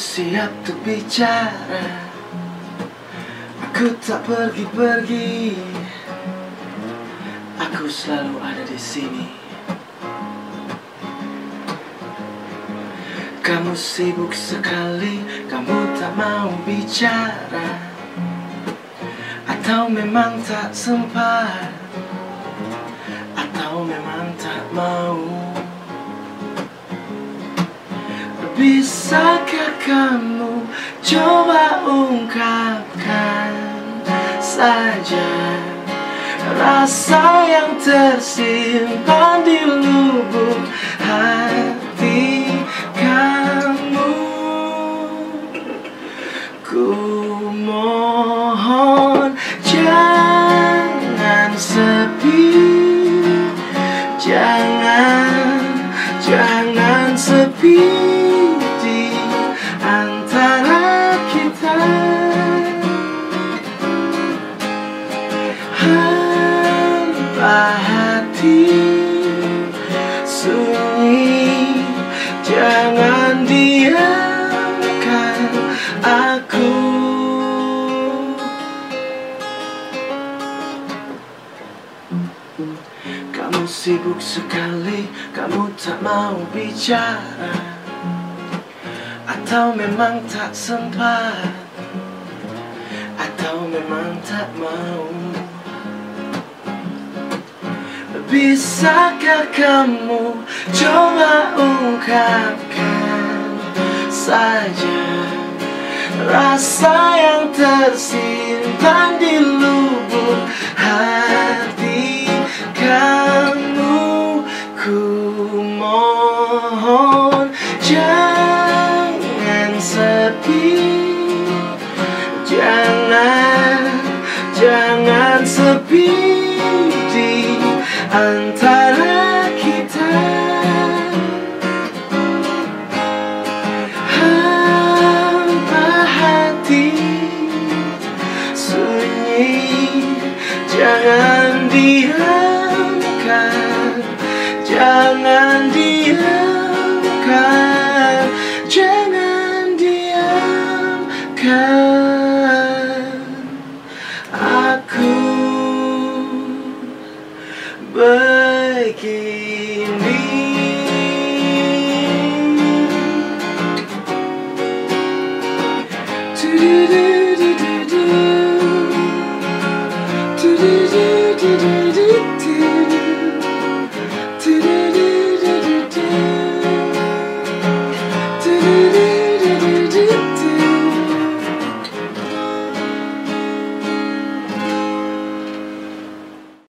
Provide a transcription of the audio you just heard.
Siap untuk bicara Aku tak pergi-pergi. Aku selalu ada di sini. Kamu sibuk sekali Kamu tak mau bicara. Atau memang tak sempat. Atau memang tak mau. Bisakah kamu coba ungkapkan saja Rasa yang tersimpan di lubuk hati kamu. Ku mohon jangan sepi Jangan, jangan sepi sibuk sekali, kamu tak mau bicara. Atau memang tak sempat. Atau memang tak mau. Bisakah kamu coba ungkapkan saja Rasa yang tersimpan di lubuk Jangan, jangan sepi di antara Okay.